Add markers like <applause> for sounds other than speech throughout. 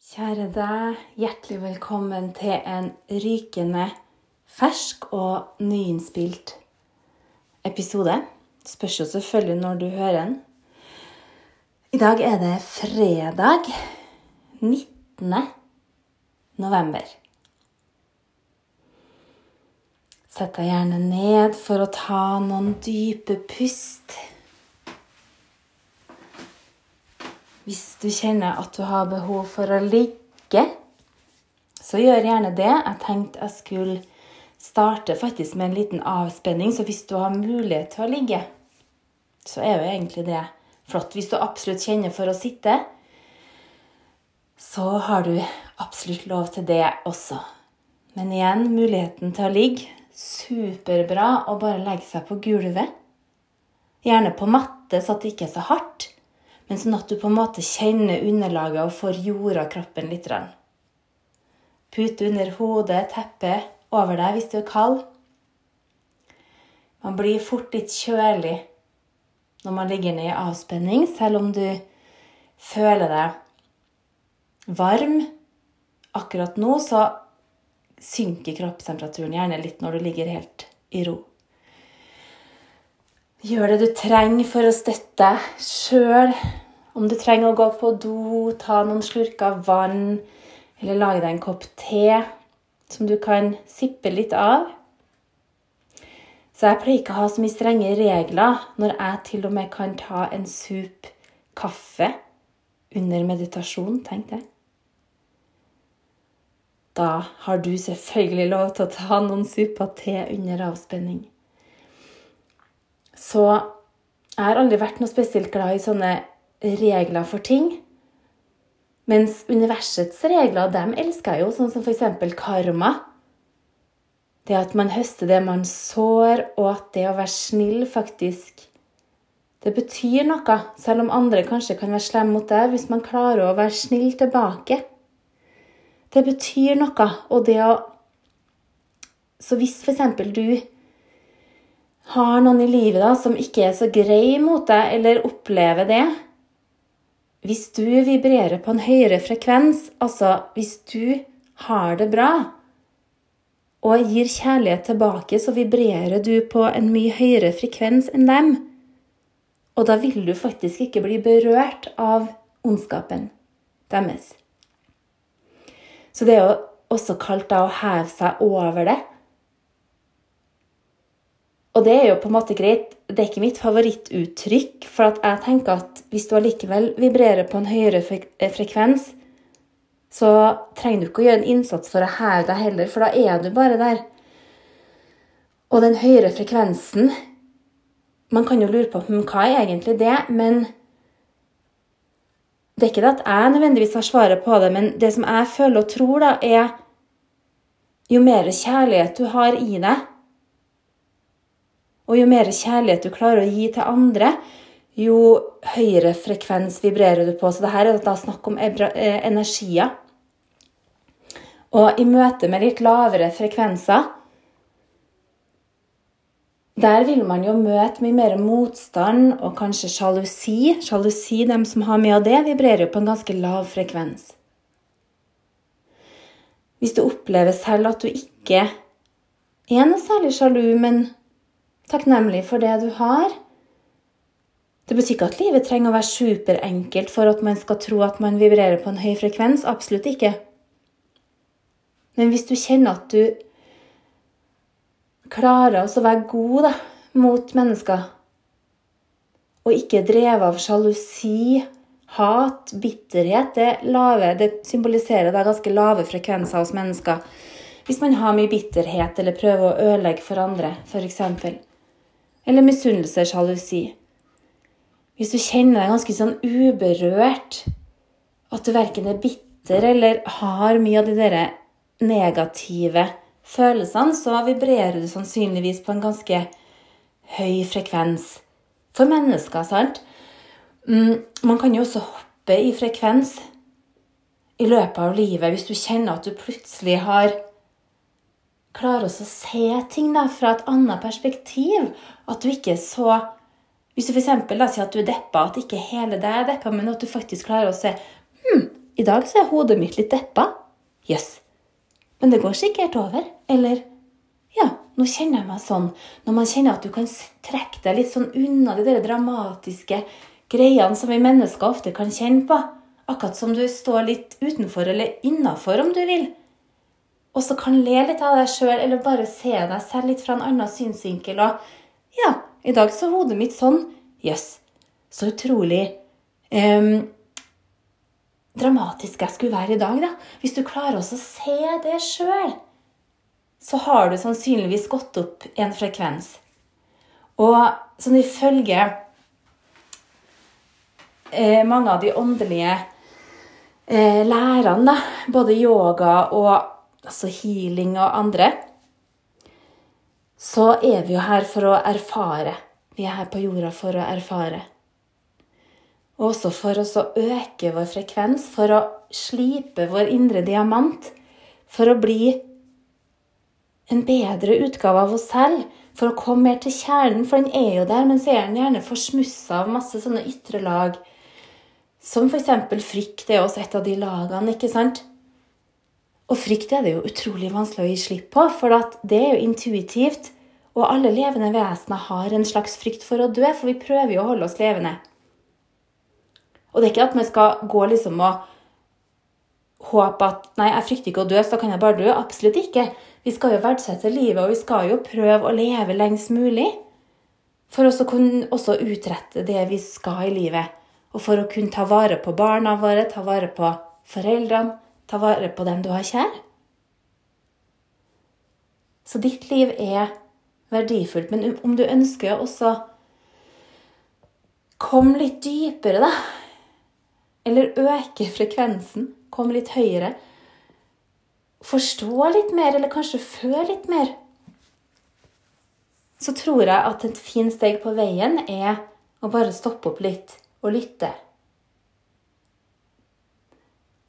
Kjære deg, hjertelig velkommen til en rykende fersk og nyinnspilt episode. Spørs jo selvfølgelig når du hører den. I dag er det fredag 19. november. Sett deg gjerne ned for å ta noen dype pust. Hvis du kjenner at du har behov for å ligge, så gjør gjerne det. Jeg tenkte jeg skulle starte faktisk med en liten avspenning, så hvis du har mulighet til å ligge, så er jo egentlig det flott. Hvis du absolutt kjenner for å sitte, så har du absolutt lov til det også. Men igjen, muligheten til å ligge. Superbra å bare legge seg på gulvet. Gjerne på matte, så at det ikke er så hardt men sånn at du på en måte kjenner underlaget og får jorda kroppen litt. Pute under hodet, teppe over deg hvis du er kald. Man blir fort litt kjølig når man ligger ned i avspenning, selv om du føler deg varm. Akkurat nå så synker kroppstemperaturen gjerne litt når du ligger helt i ro. Gjør det du trenger for å støtte deg sjøl. Om du trenger å gå på do, ta noen slurker vann, eller lage deg en kopp te som du kan sippe litt av. Så jeg pleier ikke å ha så mye strenge regler når jeg til og med kan ta en sup kaffe under meditasjon, tenk det. Da har du selvfølgelig lov til å ta noen super te under avspenning. Så jeg har aldri vært noe spesielt glad i sånne regler for ting. Mens universets regler, dem elsker jeg jo, sånn som f.eks. karma. Det at man høster det man sår, og at det å være snill faktisk Det betyr noe, selv om andre kanskje kan være slemme mot deg, hvis man klarer å være snill tilbake. Det betyr noe, og det å Så hvis f.eks. du har noen i livet da, som ikke er så grei mot deg, eller opplever det Hvis du vibrerer på en høyere frekvens, altså hvis du har det bra og gir kjærlighet tilbake, så vibrerer du på en mye høyere frekvens enn dem. Og da vil du faktisk ikke bli berørt av ondskapen deres. Så det er jo også kalt da å heve seg over det. Og det er jo på en måte greit. Det er ikke mitt favorittuttrykk, for jeg tenker at hvis du allikevel vibrerer på en høyere eh, frekvens, så trenger du ikke å gjøre en innsats for å heve deg heller, for da er du bare der. Og den høyere frekvensen Man kan jo lure på hm, hva er egentlig det, men det er ikke det at jeg nødvendigvis har svaret på det, men det som jeg føler og tror, da, er jo mer kjærlighet du har i deg, og jo mer kjærlighet du klarer å gi til andre, jo høyere frekvens vibrerer du på. Så det her er da snakk om eh, energier. Og i møte med litt lavere frekvenser der vil man jo møte mye mer motstand og kanskje sjalusi. Sjalusi, dem som har mye av det, vibrerer jo på en ganske lav frekvens. Hvis du opplever selv at du ikke er noe særlig sjalu, men takknemlig for det du har. Det betyr ikke at livet trenger å være superenkelt for at man skal tro at man vibrerer på en høy frekvens. Absolutt ikke. Men hvis du kjenner at du klarer å være god da, mot mennesker, og ikke drevet av sjalusi, hat, bitterhet Det, lave, det symboliserer da ganske lave frekvenser hos mennesker. Hvis man har mye bitterhet eller prøver å ødelegge for andre, f.eks eller misunnelse, sjalusi. Hvis du kjenner deg ganske sånn uberørt, at du verken er bitter eller har mye av de der negative følelsene, så vibrerer du sannsynligvis på en ganske høy frekvens for mennesker, sant? Mm, man kan jo også hoppe i frekvens i løpet av livet hvis du kjenner at du plutselig har klarer også å se ting da, fra et annet perspektiv. At du ikke er så Hvis du f.eks. sier at du er deppa, at ikke hele deg er deppa, men at du faktisk klarer å se hm, i dag så er hodet mitt litt deppa. Jøss. Yes. Men det går sikkert over. Eller ja, nå kjenner jeg meg sånn. Når man kjenner at du kan trekke deg litt sånn unna de der dramatiske greiene som vi mennesker ofte kan kjenne på. Akkurat som du står litt utenfor eller innafor, om du vil. Og så kan le litt av deg sjøl, eller bare se deg selv litt fra en annen synsvinkel. Og ja, i dag så hodet mitt sånn. Jøss. Yes. Så utrolig um, dramatisk jeg skulle være i dag, da. Hvis du klarer også å se det sjøl, så har du sannsynligvis gått opp en frekvens. Og sånn ifølge eh, mange av de åndelige eh, lærerne, både yoga og altså healing og andre, så er vi jo her for å erfare. Vi er her på jorda for å erfare. Og også for å øke vår frekvens, for å slipe vår indre diamant. For å bli en bedre utgave av oss selv. For å komme mer til kjernen, for den er jo der, men så er den gjerne forsmussa av masse sånne ytre lag. Som f.eks. frykt er også et av de lagene, ikke sant? Og frykt er det jo utrolig vanskelig å gi slipp på, for det er jo intuitivt. Og alle levende vesener har en slags frykt for å dø, for vi prøver jo å holde oss levende. Og det er ikke at man skal gå liksom og håpe at Nei, jeg frykter ikke å dø, så kan jeg bare dø. Absolutt ikke. Vi skal jo verdsette livet, og vi skal jo prøve å leve lengst mulig. For å kunne også utrette det vi skal i livet. Og for å kunne ta vare på barna våre, ta vare på foreldrene, ta vare på dem du har kjær. Så ditt liv er verdifullt. Men om du ønsker også komme litt dypere, da, eller øke frekvensen, komme litt høyere. Forstå litt mer, eller kanskje føl litt mer. Så tror jeg at et fint steg på veien er å bare stoppe opp litt og lytte.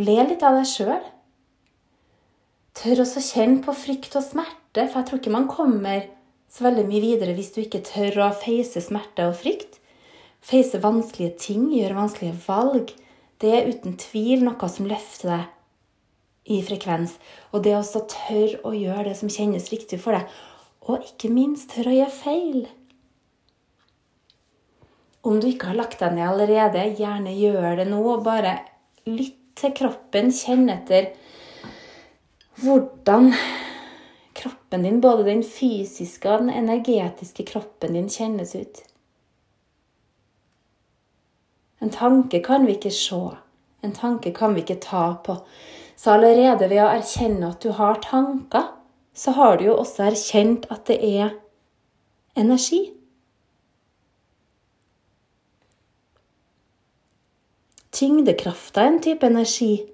Le litt av deg sjøl. Tør også kjenne på frykt og smerte, for jeg tror ikke man kommer så veldig mye videre hvis du ikke tør å face smerte og frykt. Face vanskelige ting, gjøre vanskelige valg det er uten tvil noe som løfter deg i frekvens. Og det å tørre å gjøre det som kjennes riktig for deg. Og ikke minst tørre å gjøre feil. Om du ikke har lagt deg ned allerede, gjerne gjør det nå. Bare lytt til kroppen. Kjenn etter hvordan kroppen din, både den fysiske og den energetiske kroppen din, kjennes ut. En tanke kan vi ikke se. En tanke kan vi ikke ta på. Så allerede ved å erkjenne at du har tanker, så har du jo også erkjent at det er energi. Tyngdekrafta er en type energi.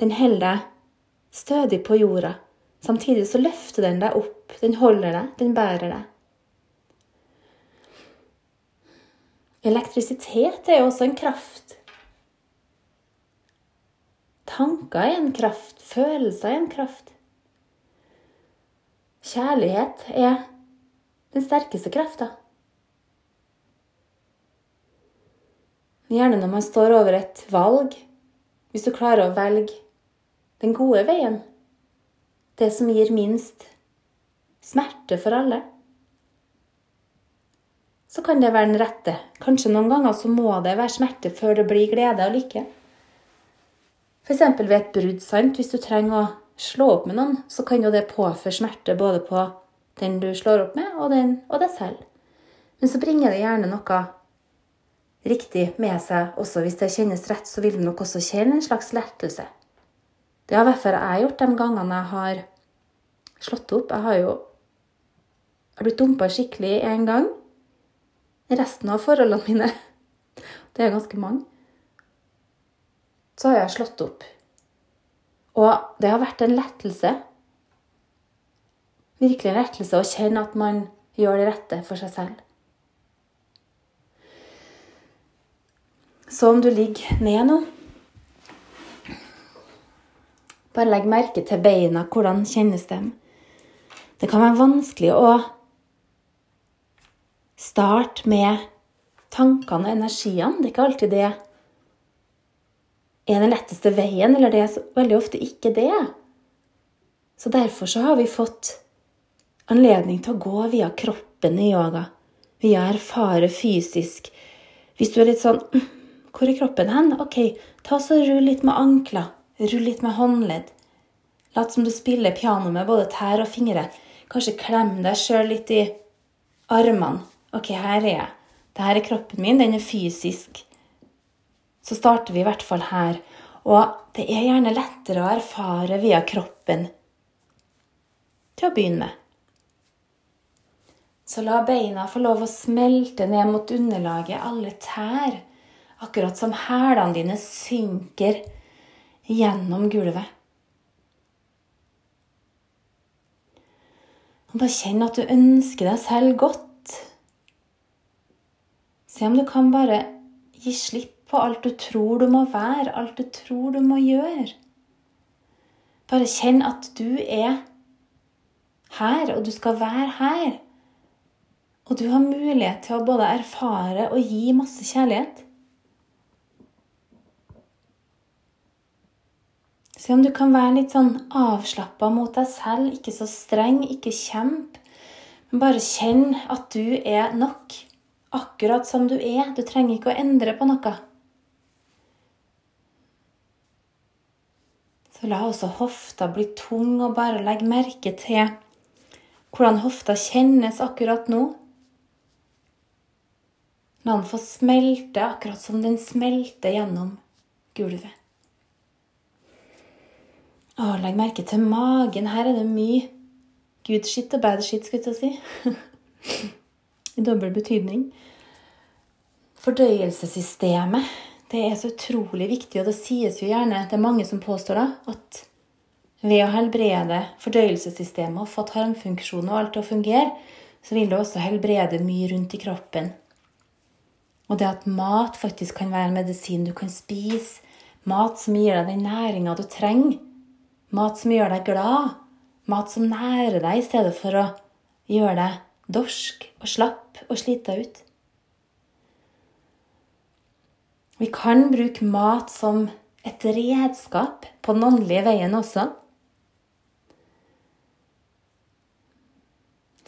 Den holder deg stødig på jorda. Samtidig så løfter den deg opp. Den holder deg, den bærer deg. Elektrisitet er også en kraft. Tanker er en kraft. Følelser er en kraft. Kjærlighet er den sterkeste krafta. Gjerne når man står over et valg, hvis du klarer å velge den gode veien, det som gir minst smerte for alle så kan det være den rette. Kanskje noen ganger så må det være smerte før det blir glede og lykke. F.eks. ved et brudd. sant? Hvis du trenger å slå opp med noen, så kan jo det påføre smerte både på den du slår opp med, og, den, og deg selv. Men så bringer det gjerne noe riktig med seg også. Hvis det kjennes rett, så vil du nok også kjenne en slags lettelse. Det har i hvert fall jeg gjort de gangene jeg har slått opp. Jeg har jo jeg blitt dumpa skikkelig en gang resten av forholdene mine, <laughs> det er ganske mange, så har jeg slått opp. Og det har vært en lettelse. Virkelig en lettelse å kjenne at man gjør det rette for seg selv. Så om du ligger ned nå Bare legg merke til beina. Hvordan kjennes de? Det kan være vanskelig å starte med tankene og energiene. Det er ikke alltid det er den letteste veien, eller det er veldig ofte ikke det. Så derfor så har vi fått anledning til å gå via kroppen i yoga. Via erfare fysisk. Hvis du er litt sånn «Mm, Hvor er kroppen hen? Ok, ta så rull litt med ankler. Rull litt med håndledd. Lat som du spiller piano med både tær og fingre. Kanskje klem deg sjøl litt i armene. Ok, her er jeg. Dette er kroppen min. Den er fysisk. Så starter vi i hvert fall her. Og det er gjerne lettere å erfare via kroppen til å begynne med. Så la beina få lov å smelte ned mot underlaget, alle tær, akkurat som hælene dine synker gjennom gulvet. Og bare kjenn at du ønsker deg selv godt. Se om du kan bare gi slipp på alt du tror du må være, alt du tror du må gjøre. Bare kjenn at du er her, og du skal være her. Og du har mulighet til å både erfare og gi masse kjærlighet. Se om du kan være litt sånn avslappa mot deg selv, ikke så streng, ikke kjemp. Men bare kjenn at du er nok, akkurat som du er. Du trenger ikke å endre på noe. Så la også hofta bli tung, og bare legg merke til hvordan hofta kjennes akkurat nå. La den få smelte akkurat som den smelter gjennom gulvet. Å, legg merke til magen. Her er det mye good shit og bad shit, skulle jeg si. <laughs> I dobbel betydning. Fordøyelsessystemet det er så utrolig viktig, og det sies jo gjerne Det er mange som påstår da, at ved å helbrede fordøyelsessystemet og få tarmfunksjonen og alt til å fungere, så vil det også helbrede mye rundt i kroppen. Og det at mat faktisk kan være medisin du kan spise, mat som gir deg den næringa du trenger, mat som gjør deg glad, mat som nærer deg i stedet for å gjøre deg dorsk og slapp og slite deg ut. Vi kan bruke mat som et redskap på den åndelige veien også.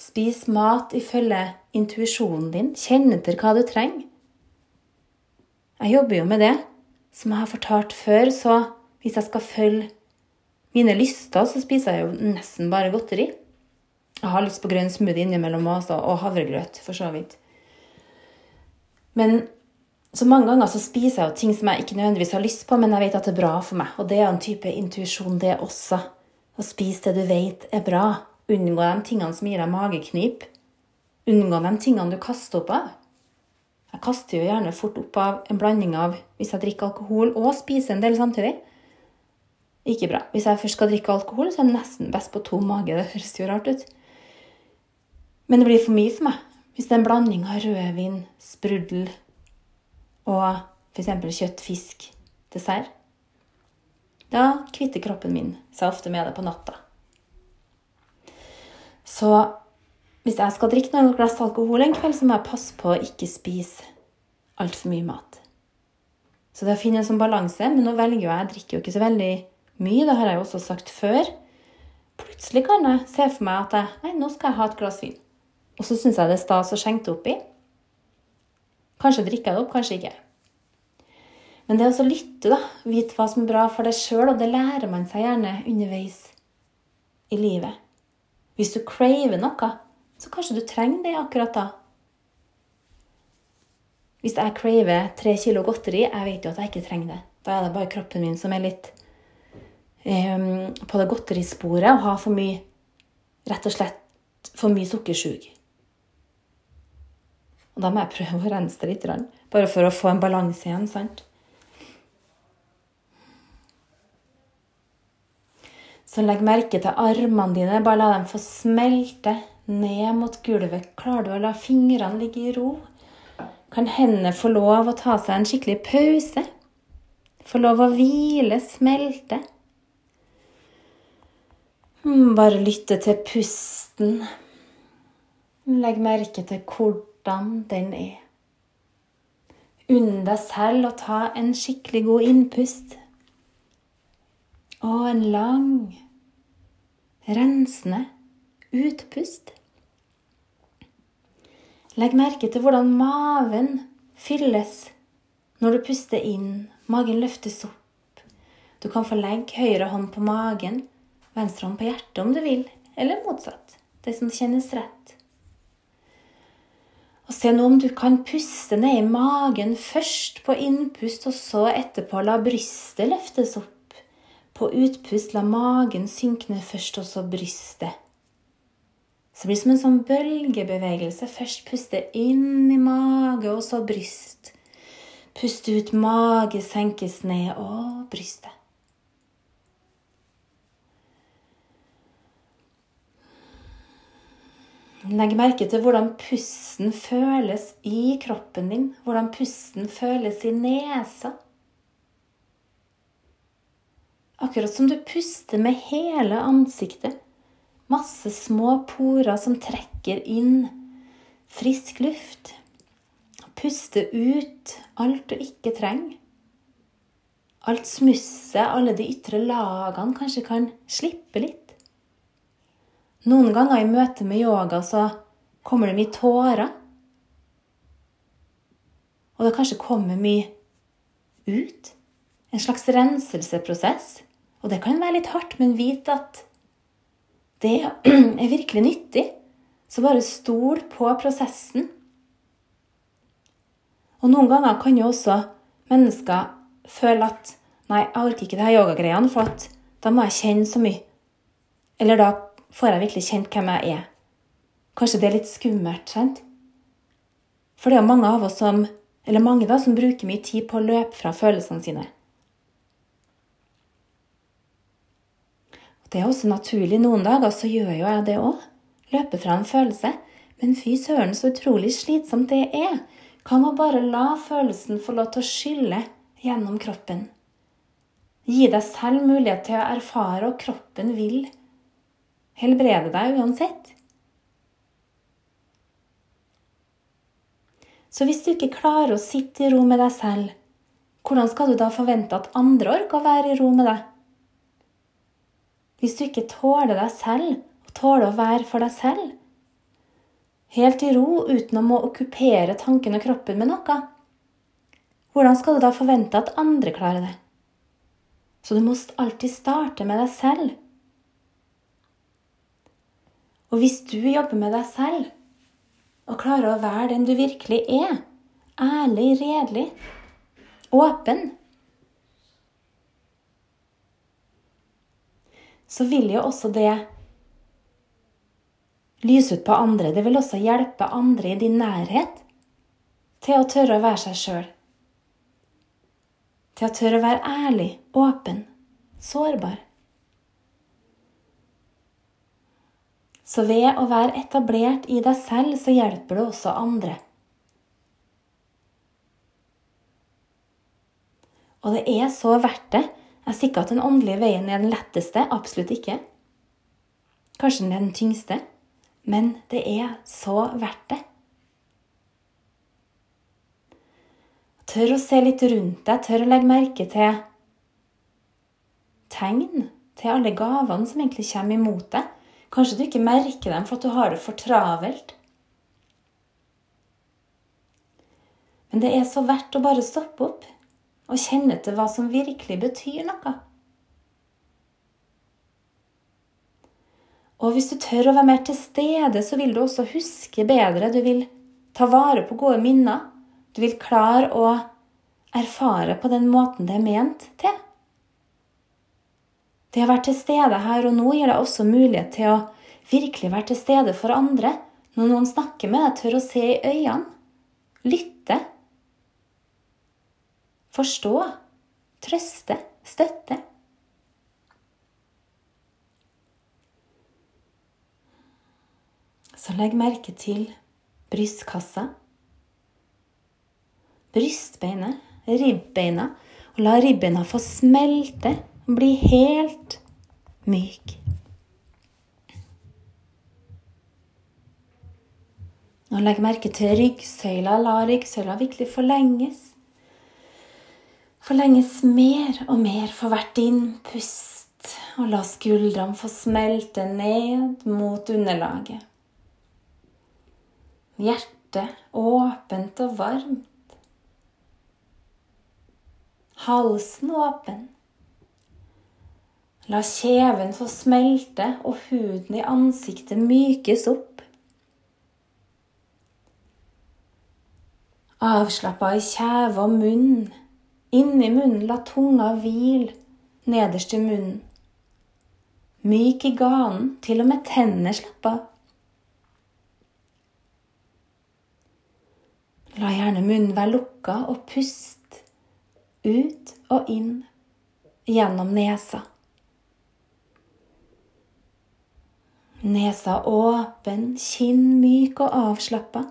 Spis mat ifølge intuisjonen din. Kjenn etter hva du trenger. Jeg jobber jo med det. Som jeg har fortalt før, så hvis jeg skal følge mine lyster, så spiser jeg jo nesten bare godteri. Jeg har lyst på grønn smoothie innimellom også, og havregrøt, for så vidt. Men så mange ganger så spiser jeg jo ting som jeg ikke nødvendigvis har lyst på, men jeg vet at det er bra for meg. Og det er en type intuisjon, det også. Å spise det du vet er bra. Unngå de tingene som gir deg mageknip. Unngå de tingene du kaster opp av. Jeg kaster jo gjerne fort opp av en blanding av hvis jeg drikker alkohol og spiser en del samtidig. Ikke bra. Hvis jeg først skal drikke alkohol, så er jeg nesten best på tom mage. Det høres jo rart ut. Men det blir for mye for meg. Hvis det er en blanding av rødvin, sprudel og f.eks. kjøtt, fisk, dessert, da kvitter kroppen min seg ofte med det på natta. Så hvis jeg skal drikke noen glass alkohol en kveld, så må jeg passe på å ikke spise altfor mye mat. Så det å finne en sånn balanse Men nå velger jeg, jeg drikker jo ikke så veldig mye, det har jeg jo også sagt før. Plutselig kan jeg se for meg at jeg, nei, nå skal jeg ha et glass vin. Og så syns jeg det er stas å skjenke det oppi. Kanskje drikker jeg det opp, kanskje ikke. Men det å lytte, da, vite hva som er bra for deg sjøl, og det lærer man seg gjerne underveis i livet. Hvis du craver noe, så kanskje du trenger det akkurat da. Hvis jeg craver tre kilo godteri, jeg vet jo at jeg ikke trenger det. Da er det bare kroppen min som er litt um, på det godterisporet og ha for mye Rett og slett for mye sukkersug. Og da må jeg prøve å rense det litt, bare for å få en balanse igjen. sant? Så legg merke til armene dine. Bare la dem få smelte ned mot gulvet. Klarer du å la fingrene ligge i ro? Kan hendene få lov å ta seg en skikkelig pause? Få lov å hvile, smelte? Bare lytte til pusten. Legg merke til hvordan den er. Unn deg selv å ta en skikkelig god innpust Og en lang, rensende utpust. Legg merke til hvordan maven fylles når du puster inn. Magen løftes opp. Du kan få legge høyre hånd på magen, venstre hånd på hjertet om du vil, eller motsatt. Det som kjennes rett. Og Se nå om du kan puste ned i magen først på innpust, og så etterpå la brystet løftes opp. På utpust la magen synke ned først, og så brystet. Så det blir som en sånn bølgebevegelse. Først puste inn i mage, og så bryst. Pust ut, mage senkes ned, og brystet. Legg merke til hvordan pusten føles i kroppen din, hvordan pusten føles i nesa. Akkurat som du puster med hele ansiktet. Masse små porer som trekker inn frisk luft. Puste ut alt du ikke trenger. Alt smusset, alle de ytre lagene, kanskje kan slippe litt. Noen ganger i møte med yoga så kommer det mye tårer. Og det kanskje kommer mye ut. En slags renselsesprosess. Og det kan være litt hardt, men vit at det er <clears throat> virkelig nyttig. Så bare stol på prosessen. Og noen ganger kan jo også mennesker føle at Nei, jeg orker ikke det her yogagreiene, for da må jeg kjenne så mye. Eller da får jeg virkelig kjent hvem jeg er. Kanskje det er litt skummelt, sant? For det er mange av oss som, eller mange da, som bruker mye tid på å løpe fra følelsene sine. Det er også naturlig. Noen dager så gjør jo jeg det òg. Løper fra en følelse. Men fy søren, så utrolig slitsomt det er. Kan man bare la følelsen få lov til å skylle gjennom kroppen? Gi deg selv mulighet til å erfare, og kroppen vil helbrede deg uansett. Så hvis du ikke klarer å sitte i ro med deg selv, hvordan skal du da forvente at andre orker å være i ro med deg? Hvis du ikke tåler deg selv, og tåler å være for deg selv, helt i ro uten å må okkupere tanken og kroppen med noe, hvordan skal du da forvente at andre klarer det? Så du må alltid starte med deg selv. Og hvis du jobber med deg selv og klarer å være den du virkelig er, ærlig, redelig, åpen, så vil jo også det lyse ut på andre. Det vil også hjelpe andre i din nærhet til å tørre å være seg sjøl. Til å tørre å være ærlig, åpen, sårbar. Så ved å være etablert i deg selv, så hjelper du også andre. Og det er så verdt det. Jeg sier ikke at den åndelige veien er den letteste. Absolutt ikke. Kanskje den er den tyngste. Men det er så verdt det. Tør å se litt rundt deg, tør å legge merke til tegn, til alle gavene som egentlig kommer imot deg. Kanskje du ikke merker dem for at du har det for travelt. Men det er så verdt å bare stoppe opp og kjenne til hva som virkelig betyr noe. Og hvis du tør å være mer til stede, så vil du også huske bedre. Du vil ta vare på gode minner. Du vil klare å erfare på den måten det er ment til. Det å være til stede her og nå gir deg også mulighet til å virkelig være til stede for andre. Når noen snakker med deg, tør å se i øynene. Lytte. Forstå. Trøste. Støtte. Så legg merke til brystkassa, brystbeinet, ribbeina, og la ribbeina få smelte bli helt myk. Og legg merke til ryggsøyla. La ryggsøyla virkelig forlenges. Forlenges mer og mer for hvert innpust og la skuldrene få smelte ned mot underlaget. Hjertet åpent og varmt. Halsen åpen. La kjeven få smelte og huden i ansiktet mykes opp. Avslappa i kjeve og munn. Inni munnen la tunga hvile nederst i munnen. Myk i ganen, til og med tennene slapp av. La gjerne munnen være lukka, og pust ut og inn gjennom nesa. Nesa åpen, kinn myk og avslappa.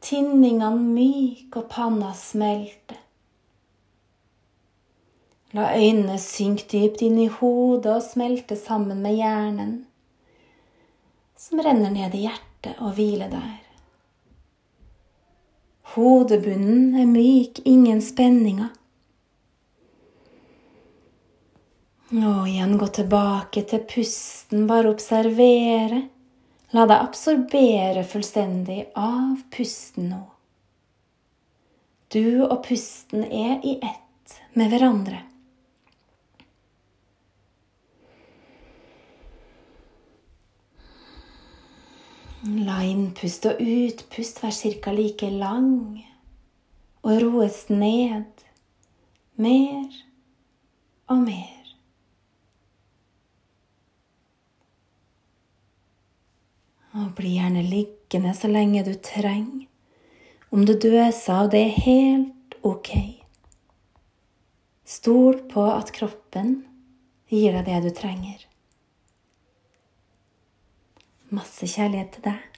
Tinningene myk og panna smelte. La øynene synke dypt inn i hodet og smelte sammen med hjernen, som renner ned i hjertet og hviler der. Hodebunnen er myk, ingen spenninger. Og igjen gå tilbake til pusten, bare observere. La deg absorbere fullstendig av pusten nå. Du og pusten er i ett med hverandre. La innpust og utpust være ca. like lang og roes ned mer og mer. Og bli gjerne liggende så lenge du trenger. Om du døser av, det er helt ok. Stol på at kroppen gir deg det du trenger. Masse kjærlighet til deg.